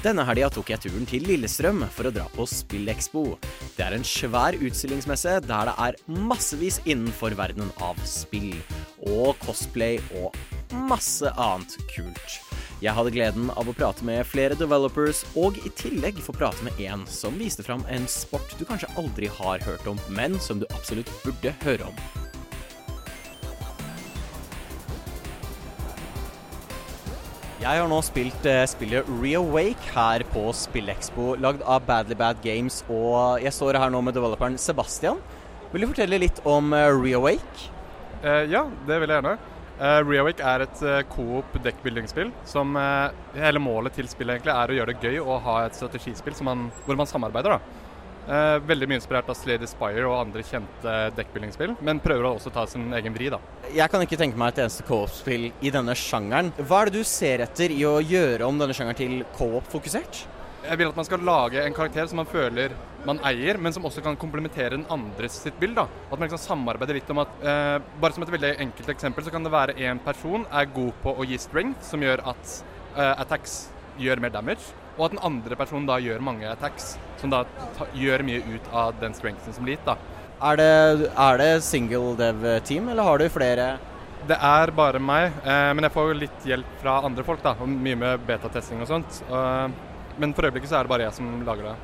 Denne helga tok jeg turen til Lillestrøm for å dra på Spillekspo. Det er en svær utstillingsmesse der det er massevis innenfor verdenen av spill. Og cosplay og masse annet kult. Jeg hadde gleden av å prate med flere developers, og i tillegg få prate med en som viste fram en sport du kanskje aldri har hørt om, men som du absolutt burde høre om. Jeg har nå spilt eh, spillet Reawake her på Spillekspo, lagd av Badly Bad Games, og jeg står her nå med developeren Sebastian. Vil du fortelle litt om eh, Reawake? Eh, ja, det vil jeg gjerne. Uh, Reawake er et uh, coop dekkbuilding-spill som uh, hele målet til spillet egentlig er å gjøre det gøy å ha et strategispill man, hvor man samarbeider. da. Uh, veldig mye inspirert av Slade Spire og andre kjente dekkbuilding-spill, men prøver å også ta sin egen vri, da. Jeg kan ikke tenke meg et eneste co-op-spill i denne sjangeren. Hva er det du ser etter i å gjøre om denne sjangeren til co-op-fokusert? Jeg vil at man skal lage en karakter som man føler man eier, men som også kan komplementere den andres sitt bilde. At man liksom samarbeider litt om at eh, Bare som et veldig enkelt eksempel, så kan det være en person er god på å gi strength, som gjør at eh, attacks gjør mer damage og at den andre personen da gjør mange attacks, som da gjør mye ut av den strengthen som blir gitt. da. Er det, er det single dev-team, eller har du flere? Det er bare meg, eh, men jeg får litt hjelp fra andre folk. da, og Mye med betatesting og sånt. Og, men for øyeblikket så er det bare jeg som lager det.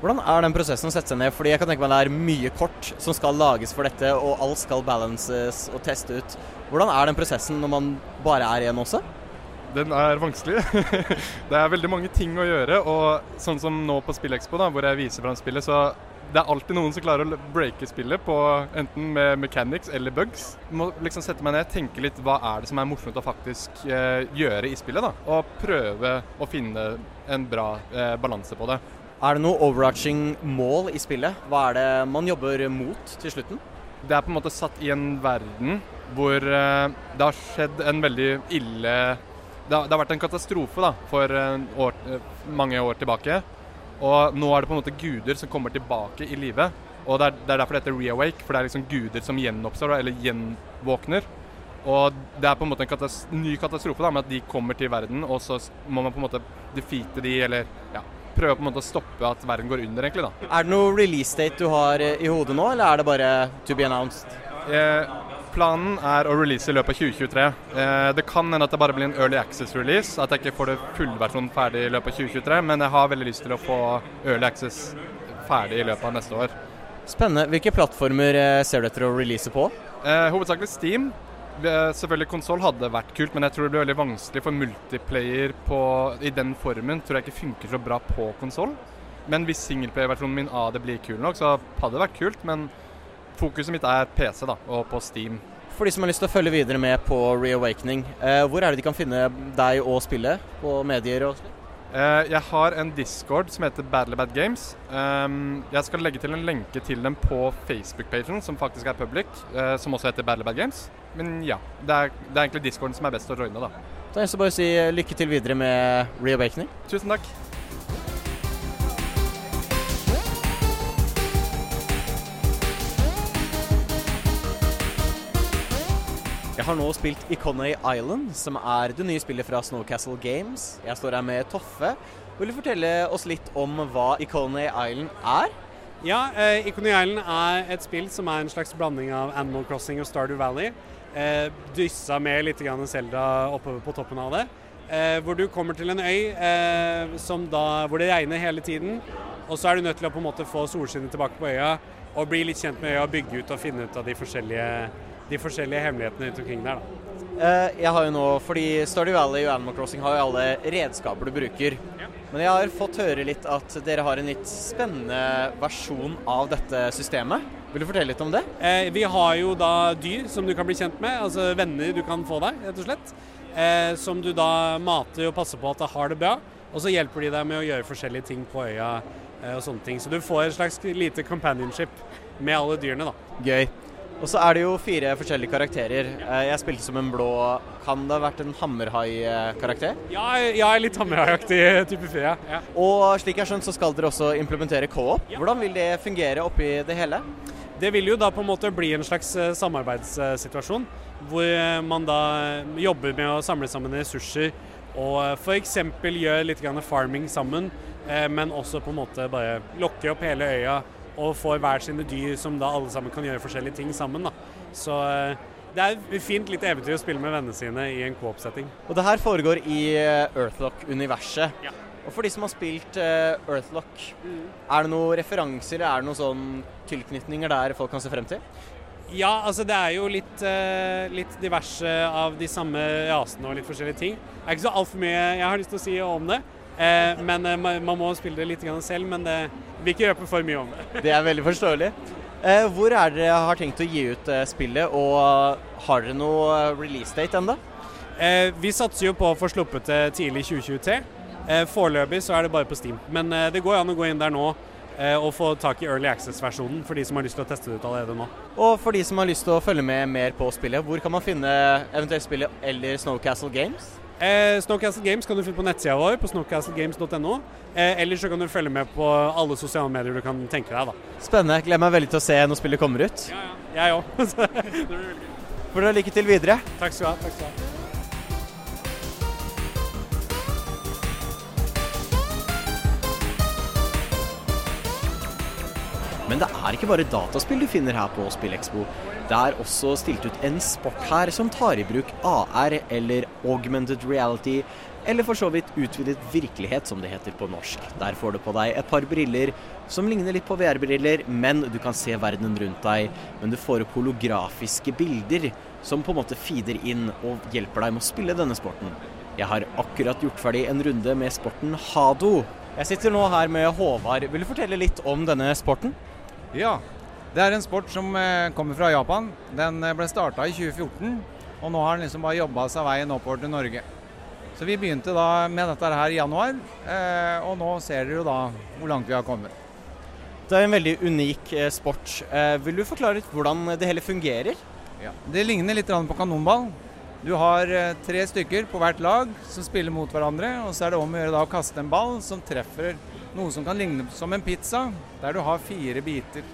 Hvordan er den prosessen å sette seg ned? Fordi jeg kan tenke meg det er mye kort som skal lages for dette, og alt skal balances og teste ut. Hvordan er den prosessen når man bare er én også? Den er vanskelig. det er veldig mange ting å gjøre. Og sånn som nå på Spillekspo, da, hvor jeg viser fram spillet, så det er alltid noen som klarer å breake spillet på enten med mechanics eller bugs. Jeg må liksom sette meg ned, tenke litt hva er det som er morsomt å faktisk eh, gjøre i spillet. da, Og prøve å finne en bra eh, balanse på det. Er det noe overarching mål i spillet? Hva er det man jobber mot til slutten? Det er på en måte satt i en verden hvor eh, det har skjedd en veldig ille det har, det har, vært en katastrofe da, for år, eh, mange år tilbake. Og nå er det på en måte guder som kommer tilbake i live. Og det er, det er, derfor det heter reawake, for det er liksom guder som gjenoppstår, eller gjenvåkner. Og det er på en måte en katas ny katastrofe da, med at de kommer til verden, og så må man på en måte defeate de, eller ja, prøve på en måte å stoppe at verden går under, egentlig. da. Er det noe release date du har i hodet nå, eller er det bare to be announced? Eh, Planen er å release i løpet av 2023. Eh, det kan hende at det bare blir en early access-release, at jeg ikke får det fullversjonen ferdig i løpet av 2023, men jeg har veldig lyst til å få early access ferdig i løpet av neste år. Spennende. Hvilke plattformer eh, ser du etter å release på? Eh, hovedsakelig Steam. Eh, selvfølgelig konsoll hadde vært kult, men jeg tror det blir veldig vanskelig for multiplayer på, i den formen. Tror jeg ikke funker så bra på konsoll. Men hvis singleplayer-versjonen min av det blir kul nok, så hadde det vært kult. men Fokuset mitt er PC da, og på Steam. For de som har lyst til å følge videre med på Reawakening, eh, hvor er det de kan finne deg og spillet? På medier og slikt? Eh, jeg har en discord som heter Badly Bad Games. Um, jeg skal legge til en lenke til dem på Facebook-pagen, som faktisk er public, eh, som også heter Badly Bad Games. Men ja, det er, det er egentlig discorden som er best å joine, da. Da er det bare å si lykke til videre med Reawakening. Tusen takk. Jeg har nå spilt Iconay Island, som er det nye spillet fra Snowcastle Games. Jeg står her med Toffe. Vil du fortelle oss litt om hva Iconay Island er? Ja, eh, Iconay Island er et spill som er en slags blanding av Animal Crossing og Stardew Valley. Eh, dyssa med litt Selda oppe på toppen av det. Eh, hvor du kommer til en øy eh, da, hvor det regner hele tiden. Og så er du nødt til å på en måte få solskinnet tilbake på øya og bli litt kjent med øya, bygge ut og finne ut av de forskjellige de forskjellige hemmelighetene rundt omkring der. da. Uh, jeg har jo nå, fordi Stardew Valley og Animal Crossing har jo alle redskaper du bruker. Ja. Men jeg har fått høre litt at dere har en litt spennende versjon av dette systemet. Vil du fortelle litt om det? Uh, vi har jo da dyr som du kan bli kjent med, altså venner du kan få deg, rett og slett. Uh, som du da mater og passer på at det har det bra. Og så hjelper de deg med å gjøre forskjellige ting på øya og sånne ting. Så du får et slags lite companionship med alle dyrene, da. Gøy. Og så er det jo fire forskjellige karakterer. Eh, jeg spilte som en blå Kan det ha vært en hammerhai-karakter? Ja, jeg er litt hammerhaiaktig type fyr, ja. Og slik jeg har skjønt, så skal dere også implementere co-op. Hvordan vil det fungere oppi det hele? Det vil jo da på en måte bli en slags eh, samarbeidssituasjon, hvor man da jobber med å samle sammen ressurser og f.eks. gjør litt farming sammen, eh, men også på en måte bare lokke opp hele øya og får hver sine dyr som da alle sammen kan gjøre forskjellige ting sammen. da. Så eh, det er et fint lite eventyr å spille med vennene sine i en coop-setting. Og det her foregår i eh, Earthlock-universet. Ja. Og for de som har spilt Earthlock, Earthlock, er det noen referanser, er det noen sånn tilknytninger der folk kan se frem til? Ja, altså det er jo litt, eh, litt diverse av de samme rasene og litt forskjellige ting. Det er ikke så altfor mye jeg har lyst til å si om det. Eh, men eh, man, må spille det litt selv, men det vil ikke røpe for mye om det. Det er veldig forståelig. Eh, hvor er dere har tenkt å gi ut eh, spillet, og eh, har dere noe eh, release date ennå? Eh, vi satser jo på å få sluppet det tidlig 2023. Eh, foreløpig så er det bare på Steam. Men eh, det går an å gå inn der nå eh, og få tak i Early Access-versjonen for de som har lyst til å teste det ut allerede nå. Og for de som har lyst til å følge med mer på spillet, hvor kan man finne eventuelt spillet eller Snowcastle Games? Eh, Snowcastle Games kan du finne på nettsida vår på snowcastlegames.no. Eh, eller så kan du følge med på alle sosiale medier du kan tenke deg. da. Spennende. Gleder meg veldig til å se når spillet kommer ut. Ja, ja. Jeg òg. Får dere lykke til videre. takk skal du ha. Takk skal du ha. Men det er ikke bare dataspill du finner her på SpillExpo. Det er også stilt ut en sport her som tar i bruk AR, eller augmented reality, eller for så vidt utvidet virkelighet, som det heter på norsk. Der får du på deg et par briller som ligner litt på VR-briller, men du kan se verden rundt deg. Men du får opp holografiske bilder som på en måte feeder inn og hjelper deg med å spille denne sporten. Jeg har akkurat gjort ferdig en runde med sporten Hado. Jeg sitter nå her med Håvard. Vil du fortelle litt om denne sporten? Ja, det er en sport som eh, kommer fra Japan. Den eh, ble starta i 2014, og nå har den liksom bare jobba seg veien oppover til Norge. Så vi begynte da med dette her i januar, eh, og nå ser dere jo da hvor langt vi har kommet. Det er en veldig unik sport. Vil du forklare litt hvordan det hele fungerer? Ja. Det ligner litt på kanonball. Du har tre stykker på hvert lag som spiller mot hverandre, og så er det om å gjøre å kaste en ball som treffer noe som kan ligne som en pizza, der du har fire biter.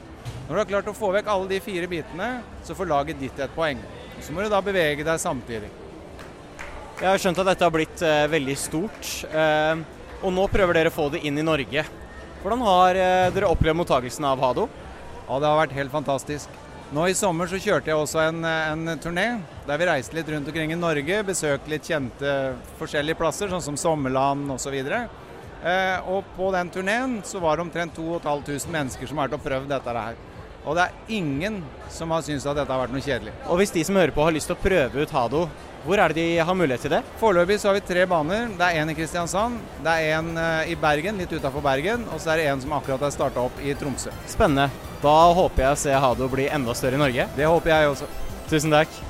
Når du har klart å få vekk alle de fire bitene, så får laget ditt et poeng. Så må du da bevege deg samtidig. Jeg har skjønt at dette har blitt eh, veldig stort, eh, og nå prøver dere å få det inn i Norge. Hvordan har eh, dere opplevd mottagelsen av Hado? Ja, det har vært helt fantastisk. Nå i sommer så kjørte jeg også en, en turné der vi reiste litt rundt omkring i Norge. Besøkte litt kjente forskjellige plasser, sånn som Sommerland osv. Eh, og på den turneen så var det omtrent 2500 mennesker som har vært og prøvd dette her. Og det er ingen som har syntes at dette har vært noe kjedelig. Og hvis de som hører på har lyst til å prøve ut Hado, hvor er det de har mulighet til det? Foreløpig så har vi tre baner. Det er en i Kristiansand, det er en eh, i Bergen, litt utafor Bergen, og så er det en som akkurat er starta opp i Tromsø. Spennende. Da håper jeg å se Hado bli enda større i Norge. Det håper jeg også. Tusen takk.